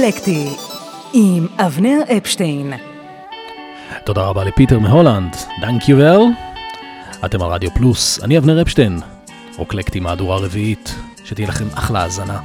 רוקלקטי עם אבנר אפשטיין. תודה רבה לפיטר מהולנד, דנק יובל. אתם על רדיו פלוס, אני אבנר אפשטיין. רוקלקטי מהדורה רביעית, שתהיה לכם אחלה האזנה.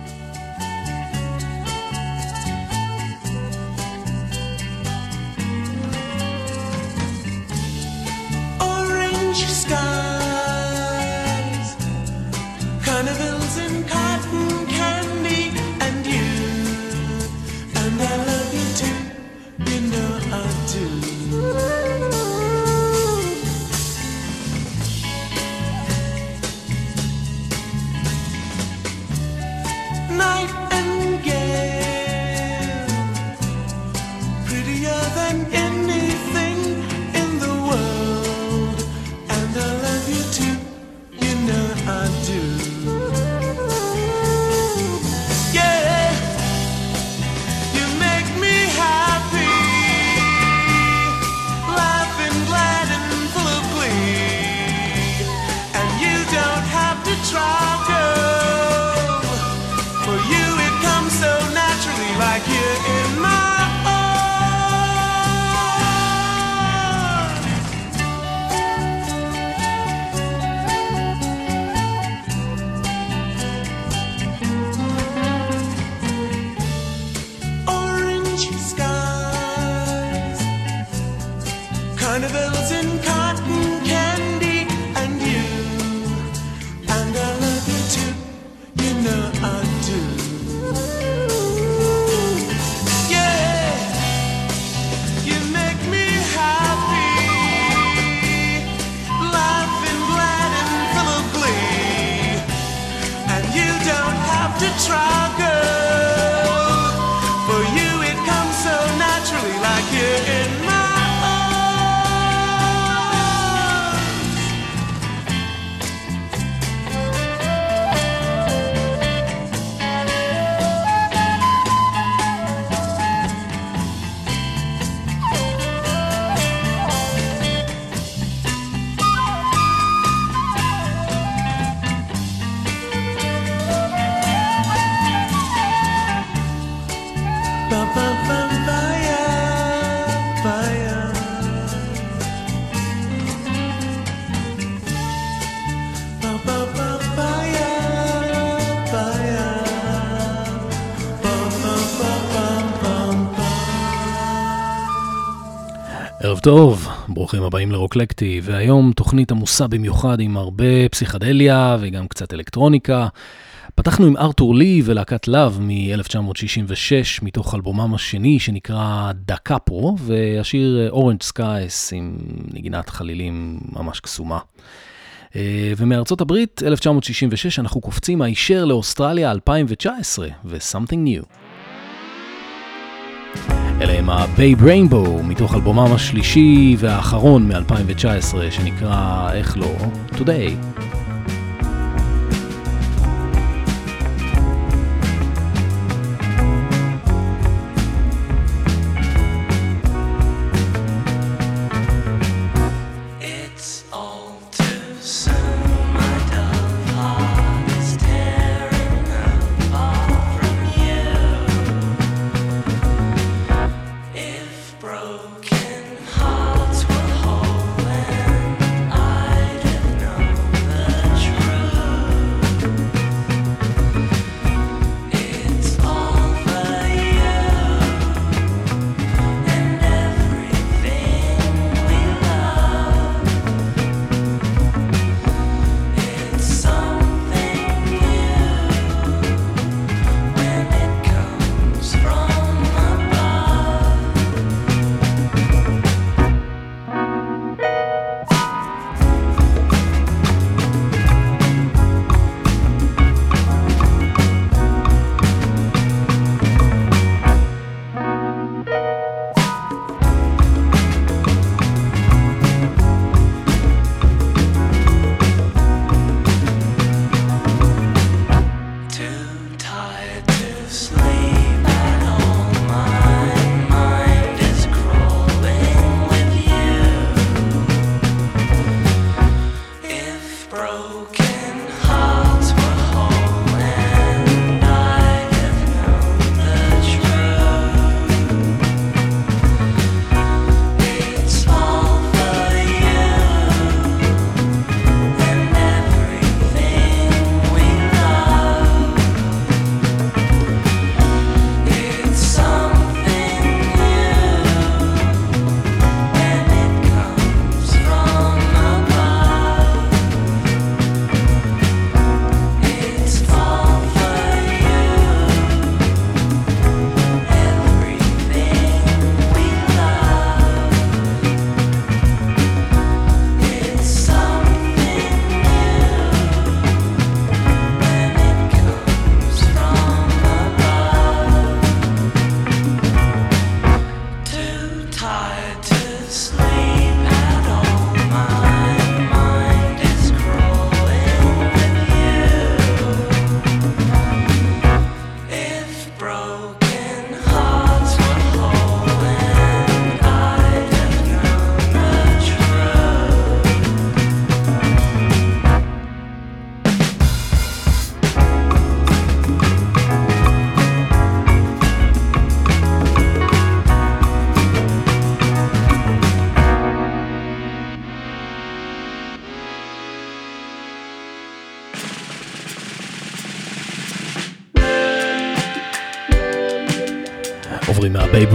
טוב, ברוכים הבאים לרוקלקטי, והיום תוכנית עמוסה במיוחד עם הרבה פסיכדליה וגם קצת אלקטרוניקה. פתחנו עם ארתור לי ולהקת לאב מ-1966, מתוך אלבומם השני שנקרא Da Capo, והשיר Orange Skies עם נגינת חלילים ממש קסומה. אה, ומארצות הברית, 1966, אנחנו קופצים הישר לאוסטרליה 2019, ו-Something New. אלה הם ה-Babe Rainbow, מתוך אלבומם השלישי והאחרון מ-2019, שנקרא, איך לא, Today.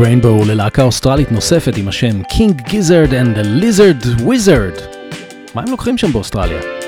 ריינבואו ללהקה אוסטרלית נוספת עם השם King Gizzard and the Lizard Wizard. מה הם לוקחים שם באוסטרליה?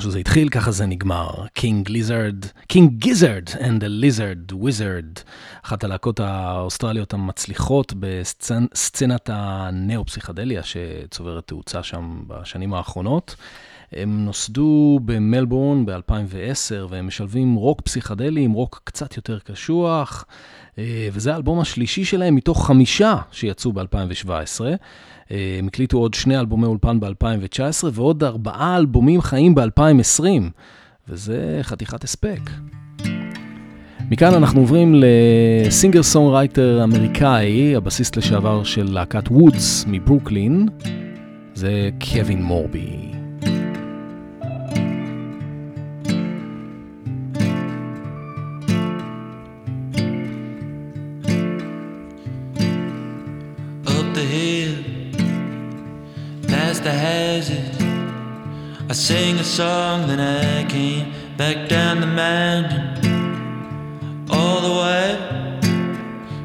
שזה התחיל, ככה זה נגמר. King Lizard, King Gizzard and the Lizard Wizard, אחת הלהקות האוסטרליות המצליחות בסצנת הנאו-פסיכדליה שצוברת תאוצה שם בשנים האחרונות. הם נוסדו במלבורן ב-2010 והם משלבים רוק פסיכדלי עם רוק קצת יותר קשוח, וזה האלבום השלישי שלהם מתוך חמישה שיצאו ב-2017. אה, הם הקליטו עוד שני אלבומי אולפן ב-2019 ועוד ארבעה אלבומים חיים ב-2020, וזה חתיכת הספק. מכאן אנחנו עוברים ל singer songwriter אמריקאי, הבסיסט לשעבר של להקת וודס מברוקלין, זה קווין מורבי. I sing a song, then I came back down the mountain all the way.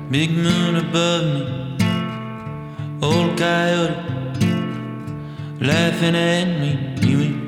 Big moon above me, old coyote laughing at me.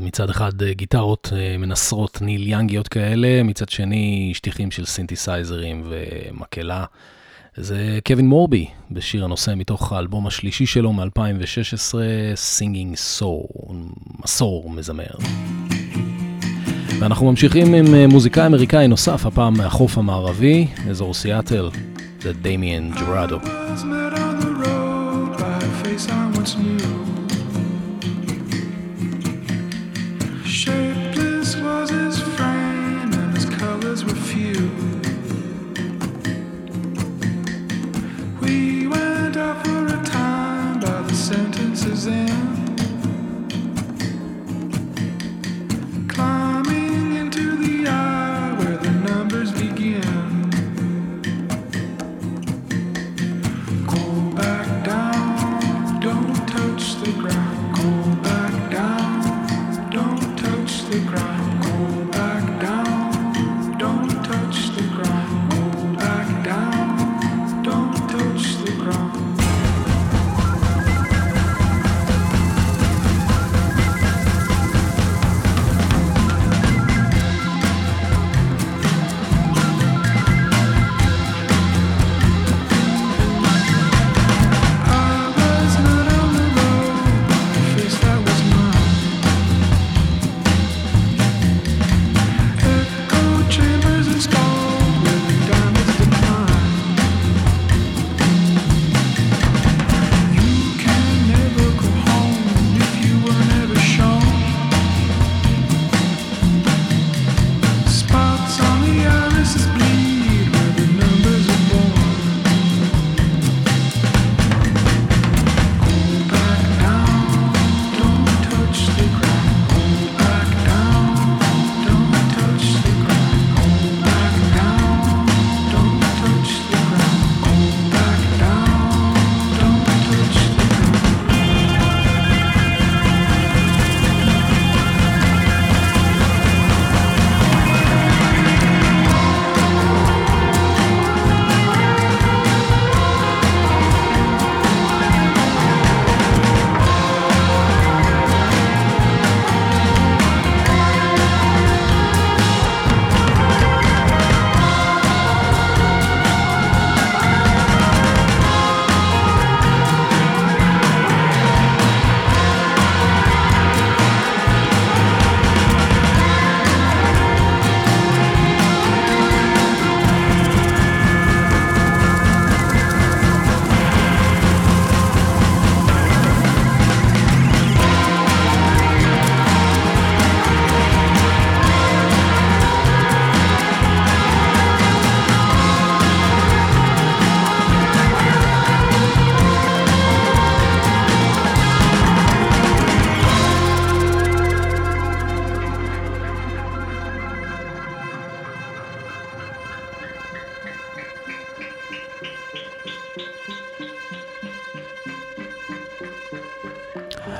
מצד אחד אה, גיטרות אה, מנסרות ניל יאנגיות כאלה, מצד שני שטיחים של סינתסייזרים ומקהלה. זה קווין מורבי בשיר הנושא מתוך האלבום השלישי שלו מ-2016, Singing Soul, מסור מזמר. ואנחנו ממשיכים עם אה, מוזיקאי אמריקאי נוסף, הפעם מהחוף המערבי, אזור סיאטל, זה דמיאן ג'רדו.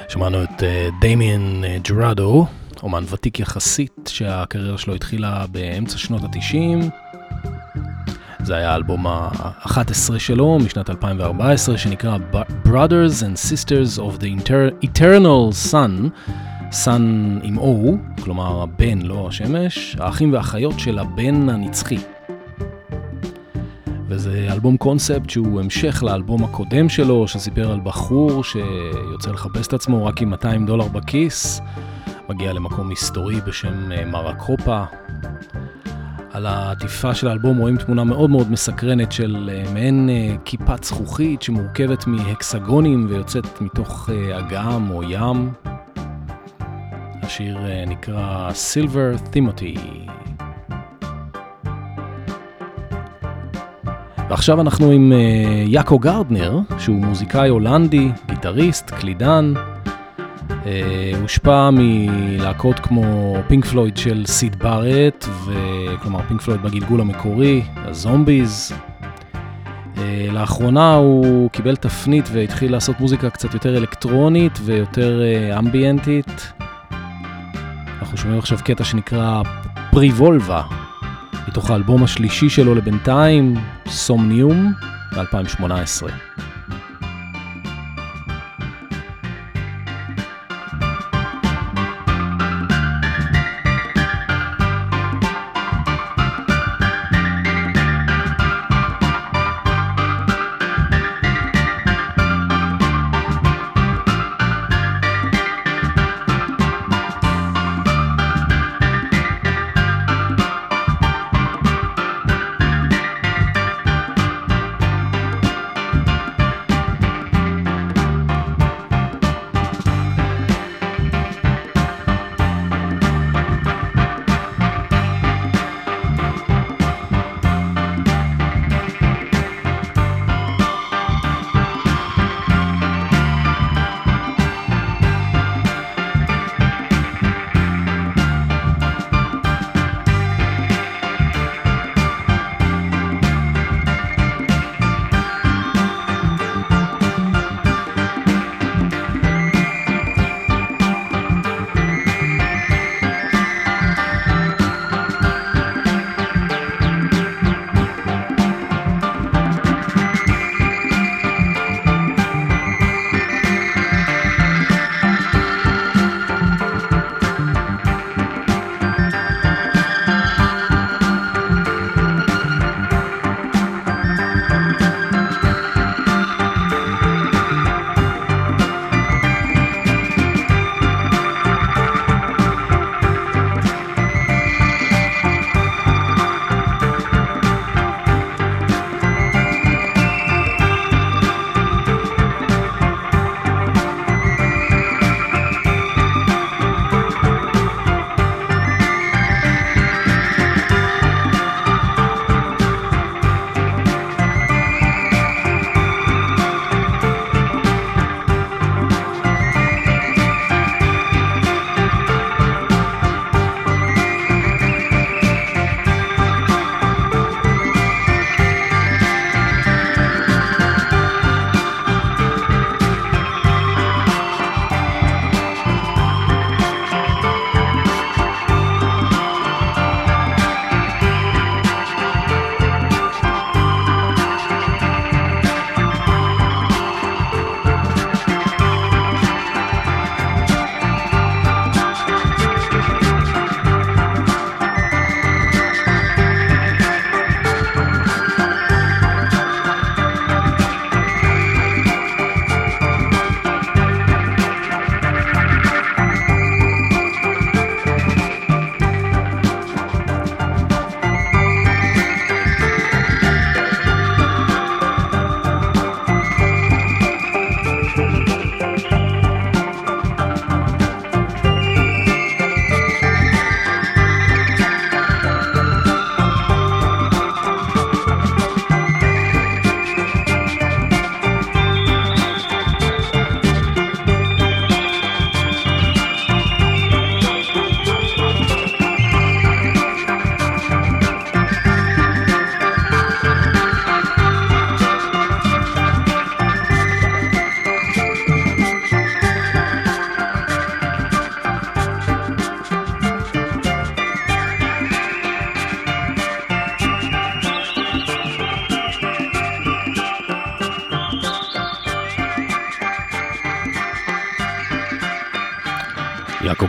שמענו את דמיאן uh, ג'רדו, אומן ותיק יחסית, שהקריירה שלו התחילה באמצע שנות ה-90. זה היה האלבום ה-11 שלו משנת 2014, שנקרא Brothers and Sisters of the Eternal Sun, Sun עם O, כלומר הבן, לא השמש, האחים והאחיות של הבן הנצחי. וזה אלבום קונספט שהוא המשך לאלבום הקודם שלו, שסיפר על בחור שיוצא לחפש את עצמו רק עם 200 דולר בכיס, מגיע למקום היסטורי בשם אה, מרקופה. על העטיפה של האלבום רואים תמונה מאוד מאוד מסקרנת של אה, מעין אה, כיפת זכוכית שמורכבת מהקסגונים ויוצאת מתוך אגם או ים. השיר נקרא Silver Timothy. ועכשיו אנחנו עם uh, יאקו גרדנר, שהוא מוזיקאי הולנדי, גיטריסט, קלידן. Uh, הושפע מלהקות כמו פינק פלויד של סיד בארט, כלומר פינק פלויד בגלגול המקורי, הזומביז. Uh, לאחרונה הוא קיבל תפנית והתחיל לעשות מוזיקה קצת יותר אלקטרונית ויותר אמביאנטית. אנחנו שומעים עכשיו קטע שנקרא פריבולבה. מתוך האלבום השלישי שלו לבינתיים, סומניום, ב-2018.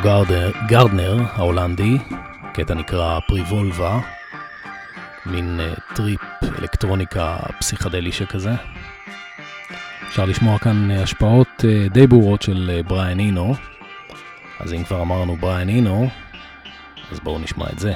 יאקו גרדנר, ההולנדי, קטע נקרא פריבולבה, מין אה, טריפ אלקטרוניקה פסיכדלי שכזה. אפשר לשמוע כאן אה, השפעות אה, די ברורות של בריאן אינו, אז אם כבר אמרנו בריאן אינו, אז בואו נשמע את זה.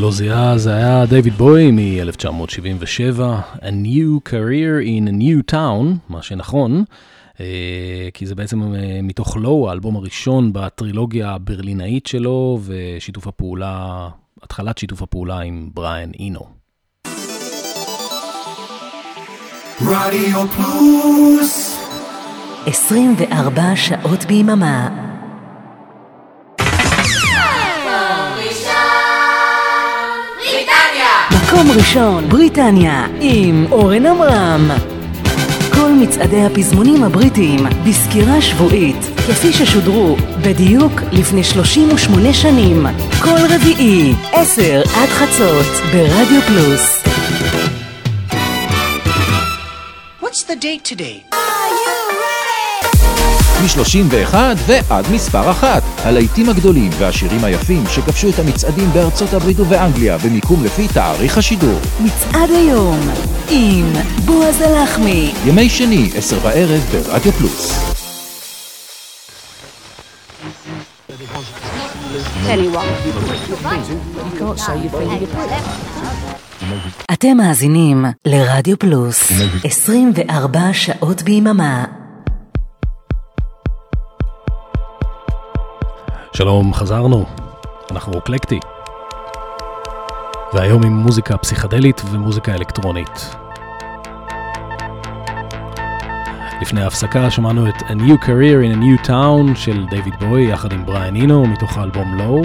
שלא זיהה זה היה דייוויד בוי מ-1977, A New Career in a New Town, מה שנכון, אה, כי זה בעצם אה, מתוך לואו, האלבום הראשון בטרילוגיה הברלינאית שלו, ושיתוף הפעולה, התחלת שיתוף הפעולה עם בריאן אינו. רדיו פלוס 24 שעות ביממה מקום ראשון, בריטניה, עם אורן עמרם. כל מצעדי הפזמונים הבריטיים בסקירה שבועית, כפי ששודרו בדיוק לפני 38 שנים. כל רביעי, 10 עד חצות, ברדיו פלוס. What's the date today? מ-31 ועד מספר אחת. הלהיטים הגדולים והשירים היפים שכבשו את המצעדים בארצות הברית ובאנגליה במיקום לפי תאריך השידור. מצעד היום עם בועז הלחמי. ימי שני, עשר בערב ברדיו פלוס. אתם מאזינים לרדיו פלוס 24 שעות ביממה שלום, חזרנו. אנחנו רוקלקטי. והיום עם מוזיקה פסיכדלית ומוזיקה אלקטרונית. לפני ההפסקה שמענו את A New Career in a New Town של דייוויד בוי יחד עם בריאן אינו מתוך האלבום לואו.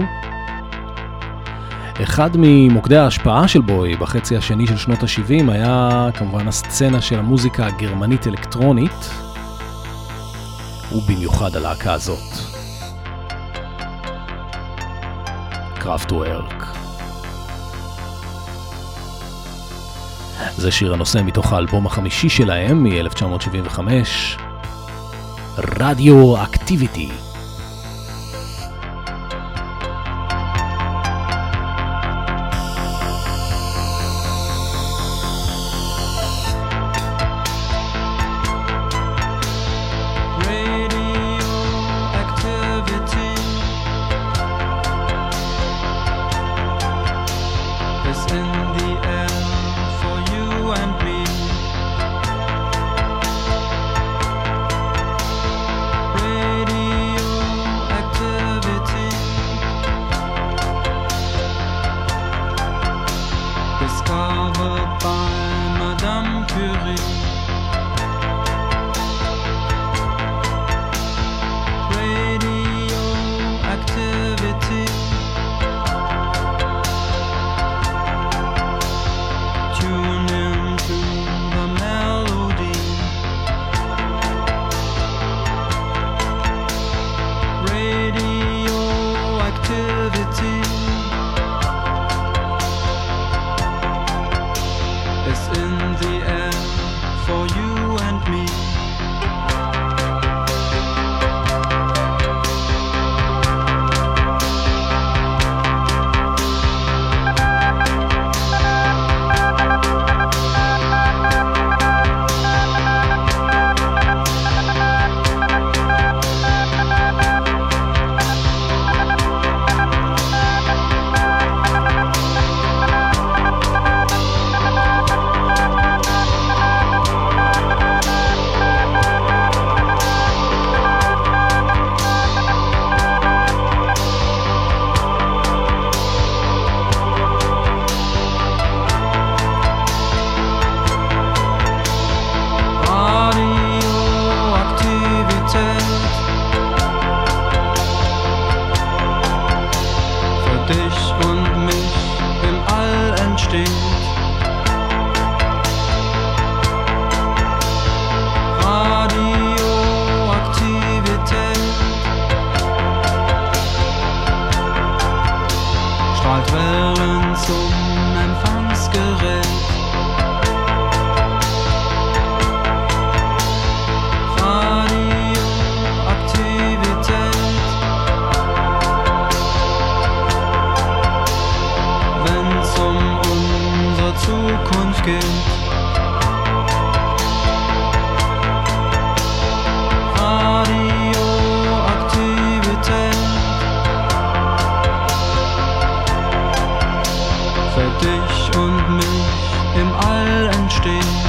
אחד ממוקדי ההשפעה של בוי בחצי השני של שנות ה-70 היה כמובן הסצנה של המוזיקה הגרמנית אלקטרונית, ובמיוחד הלהקה הזאת. קראפטוורק. זה שיר הנושא מתוך האלבום החמישי שלהם מ-1975, רדיו אקטיביטי. dich und mich im All entstehen.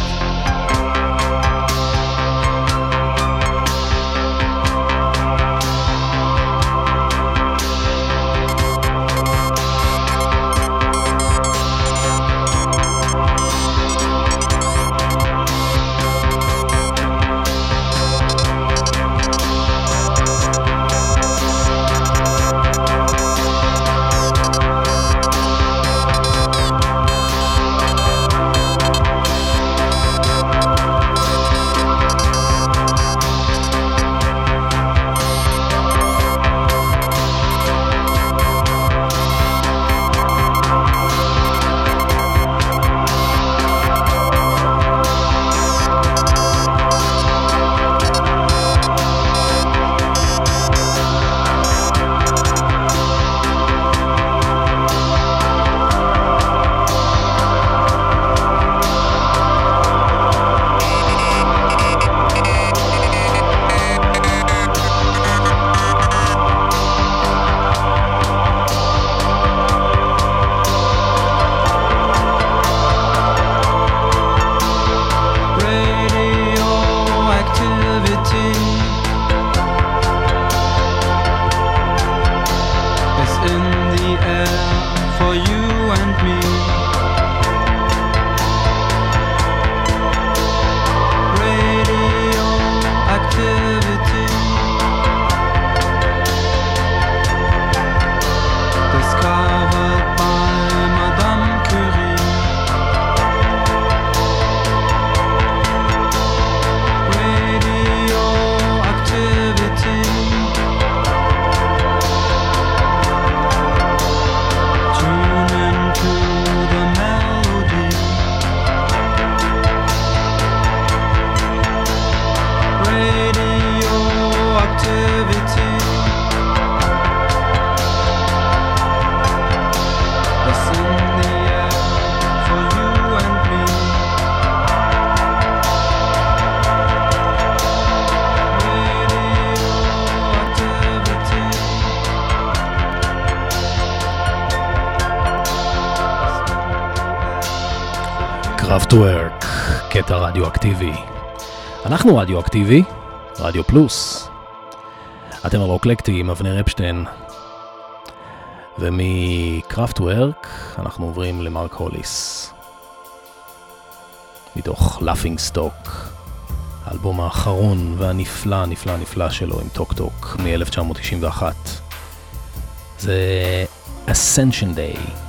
רדיואקטיבי. אנחנו רדיואקטיבי, רדיו פלוס. אתם הרוקלקטי עם אבנר אפשטיין. ומקראפטוורק אנחנו עוברים למרק הוליס. מתוך Laughing Stock, האלבום האחרון והנפלא, נפלא, נפלא שלו עם טוק טוק מ-1991. זה Ascension Day.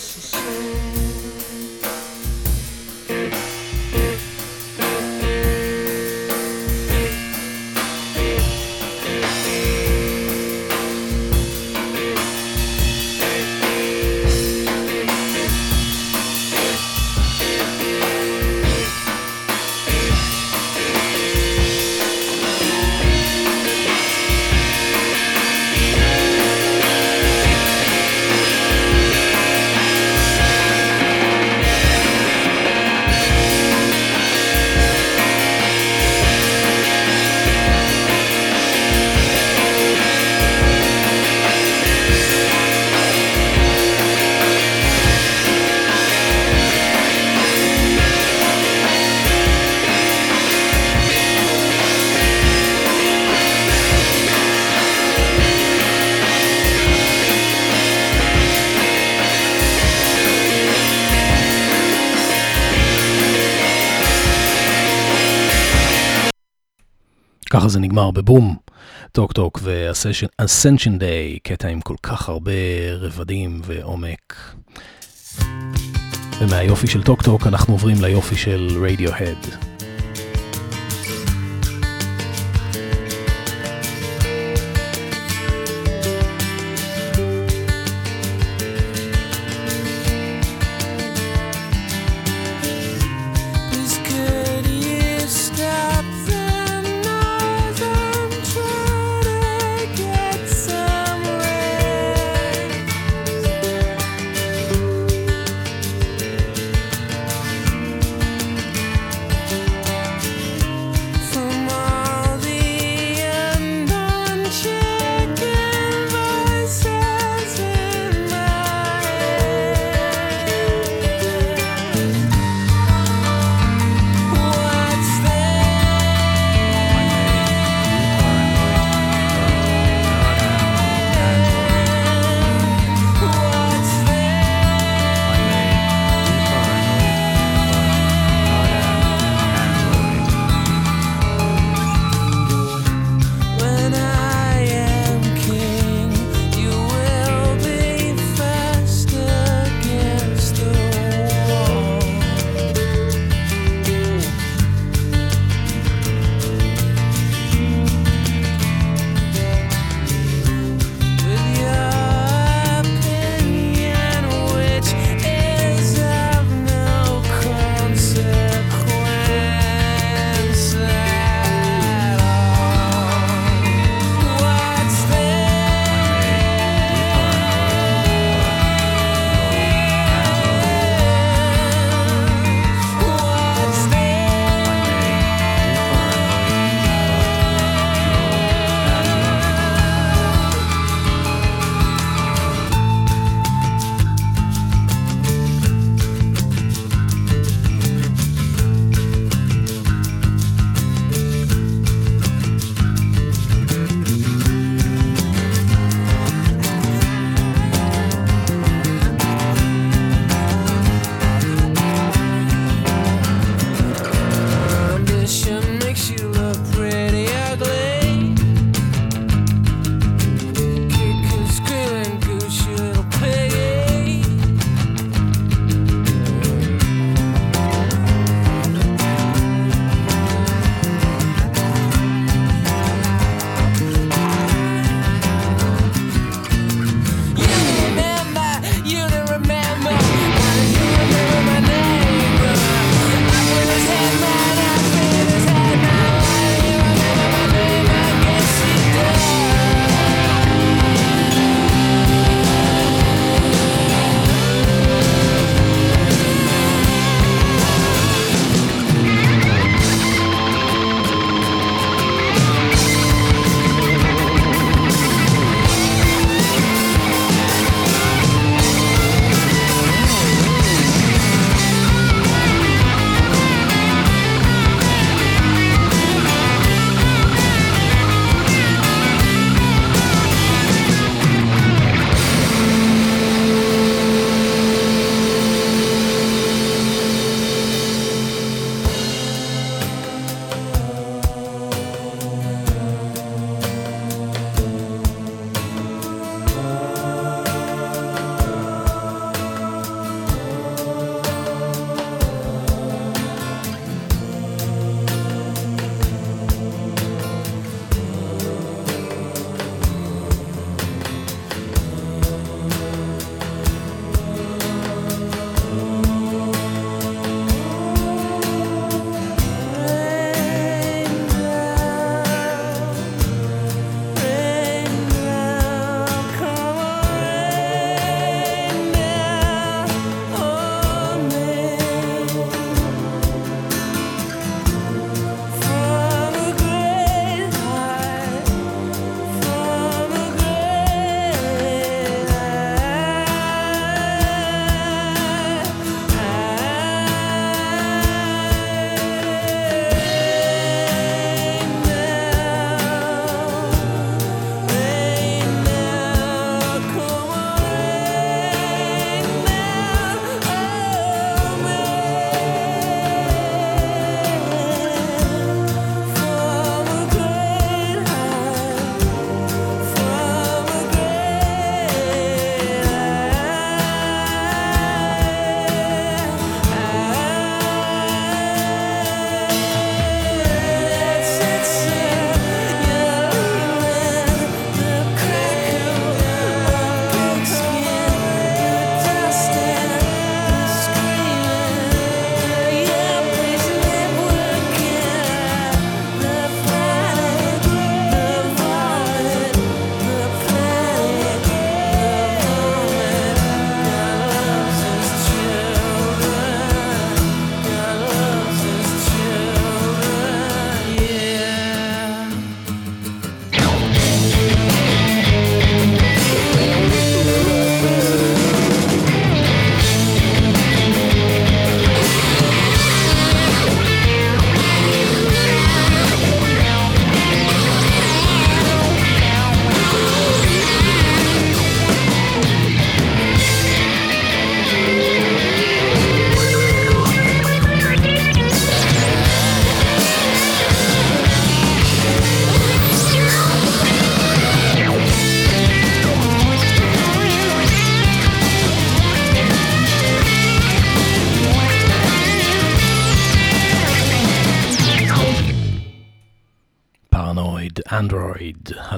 It's a. ככה זה נגמר בבום. טוק טוק ו-Ascension Day, קטע עם כל כך הרבה רבדים ועומק. ומהיופי של טוק טוק אנחנו עוברים ליופי של רדיוהד.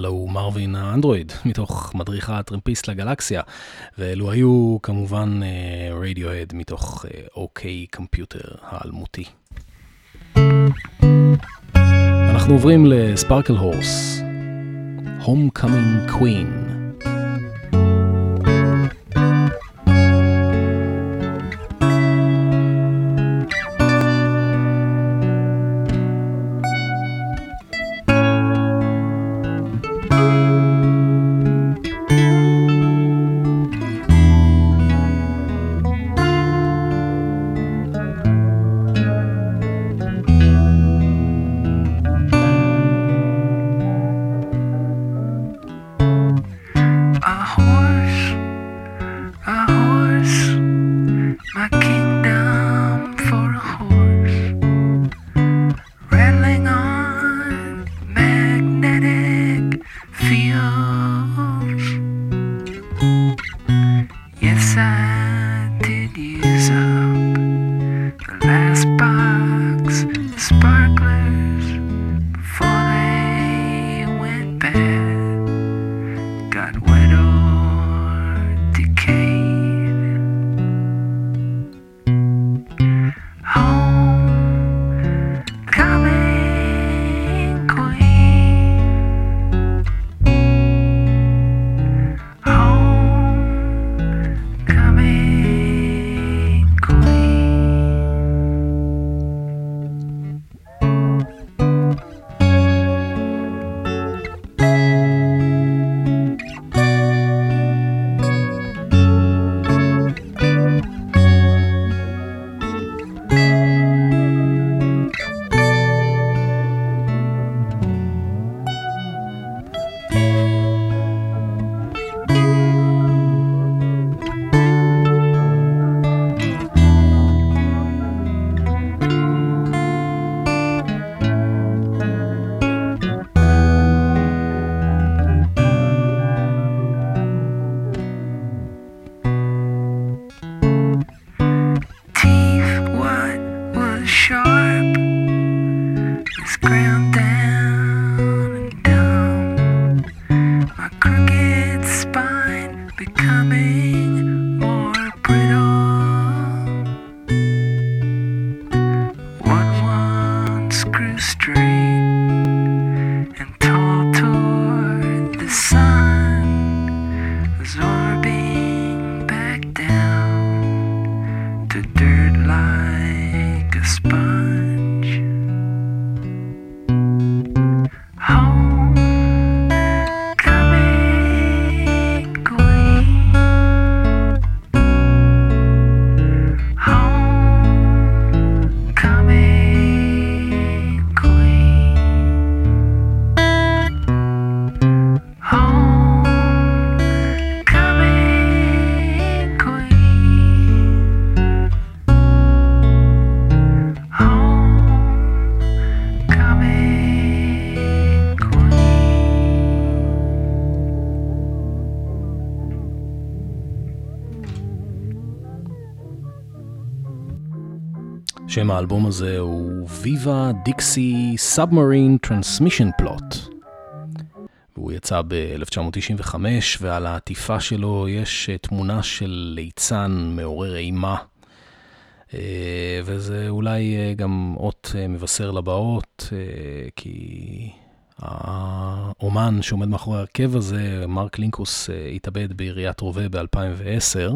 הלו הוא מרווין האנדרואיד, מתוך מדריכה הטרמפיסט לגלקסיה, ואלו היו כמובן רדיואד uh, מתוך אוקיי uh, קומפיוטר okay האלמותי. אנחנו עוברים לספרקל הורס, Homecoming Queen. האלבום הזה הוא Viva Dixie Submarine Transmission Plot. והוא יצא ב-1995, ועל העטיפה שלו יש תמונה של ליצן מעורר אימה. אה, וזה אולי אה, גם אות אה, מבשר לבאות, כי האומן שעומד מאחורי הרכב הזה, מרק לינקוס, התאבד בעיריית רובה ב-2010.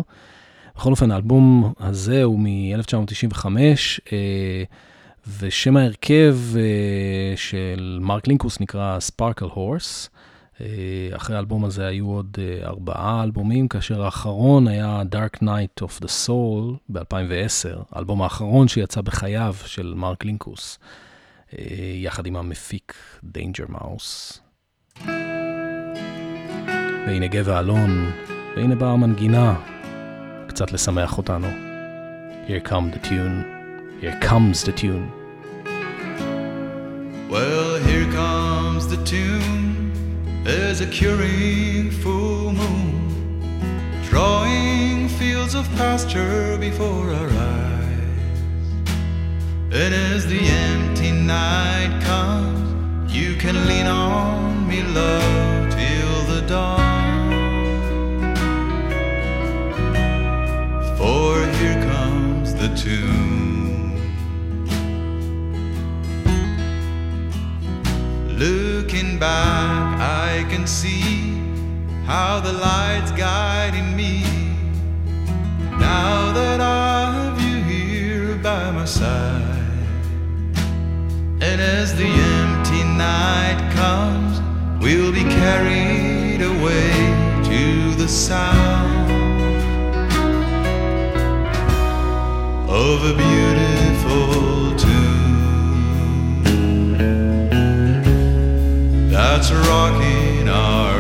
בכל אופן, האלבום הזה הוא מ-1995, אה, ושם ההרכב אה, של מרק לינקוס נקרא ספרקלהורס. אה, אחרי האלבום הזה היו עוד ארבעה אלבומים, כאשר האחרון היה Dark Night of the Soul ב-2010, האלבום האחרון שיצא בחייו של מרק לינקוס, יחד עם המפיק דיינג'ר מאוס. והנה גבע אלון, והנה באה המנגינה. קצת לשמח אותנו. Here come the tune, here comes the tune. Well, here comes the tune, there's a curing full moon, drawing fields of pasture before our eyes. And as the empty night comes, You can lean on me, love, till the dawn. For here comes the tune. Looking back, I can see how the light's guiding me. Now that I have you here by my side, and as the empty night comes, we'll be carried away to the sound of a beautiful tune. That's rocking our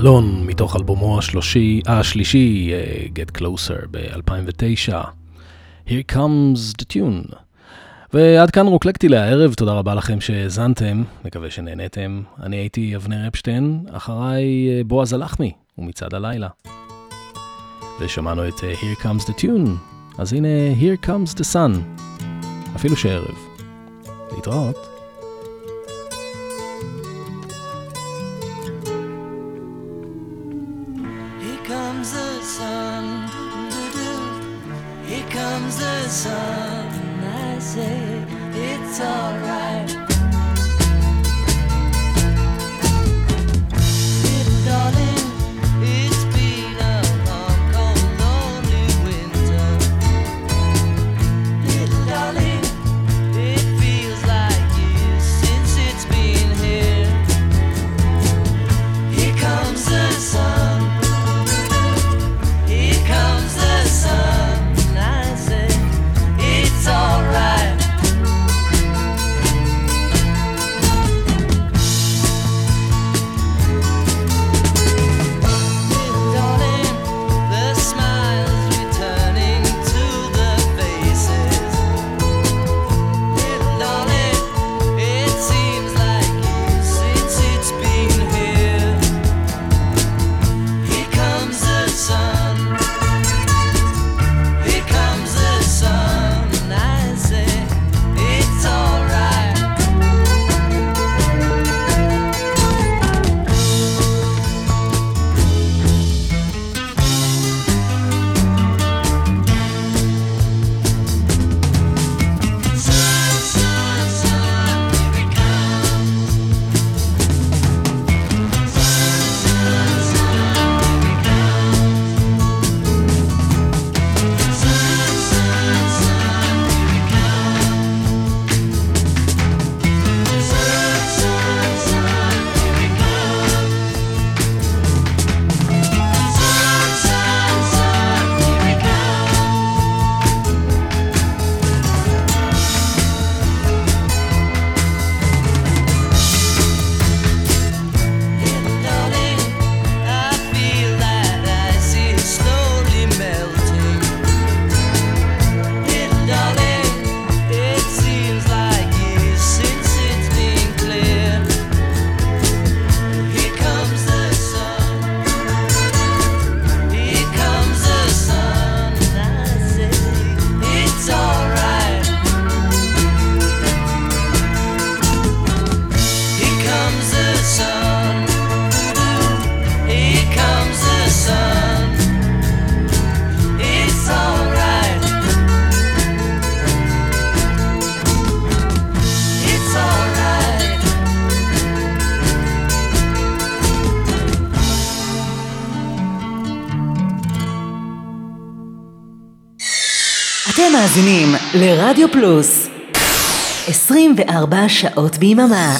אלון, מתוך אלבומו השלושי, השלישי, אה, Get Closer ב-2009. Here comes the tune. ועד כאן רוקלקטי להערב, תודה רבה לכם שהאזנתם, מקווה שנהנתם. אני הייתי אבנר אפשטיין, אחריי אה, בועז הלחמי, ומצעד הלילה. ושמענו את אה, Here comes the tune, אז הנה Here comes the sun, אפילו שערב. להתראות. is I say it's alright. לרדיו פלוס. 24 שעות ביממה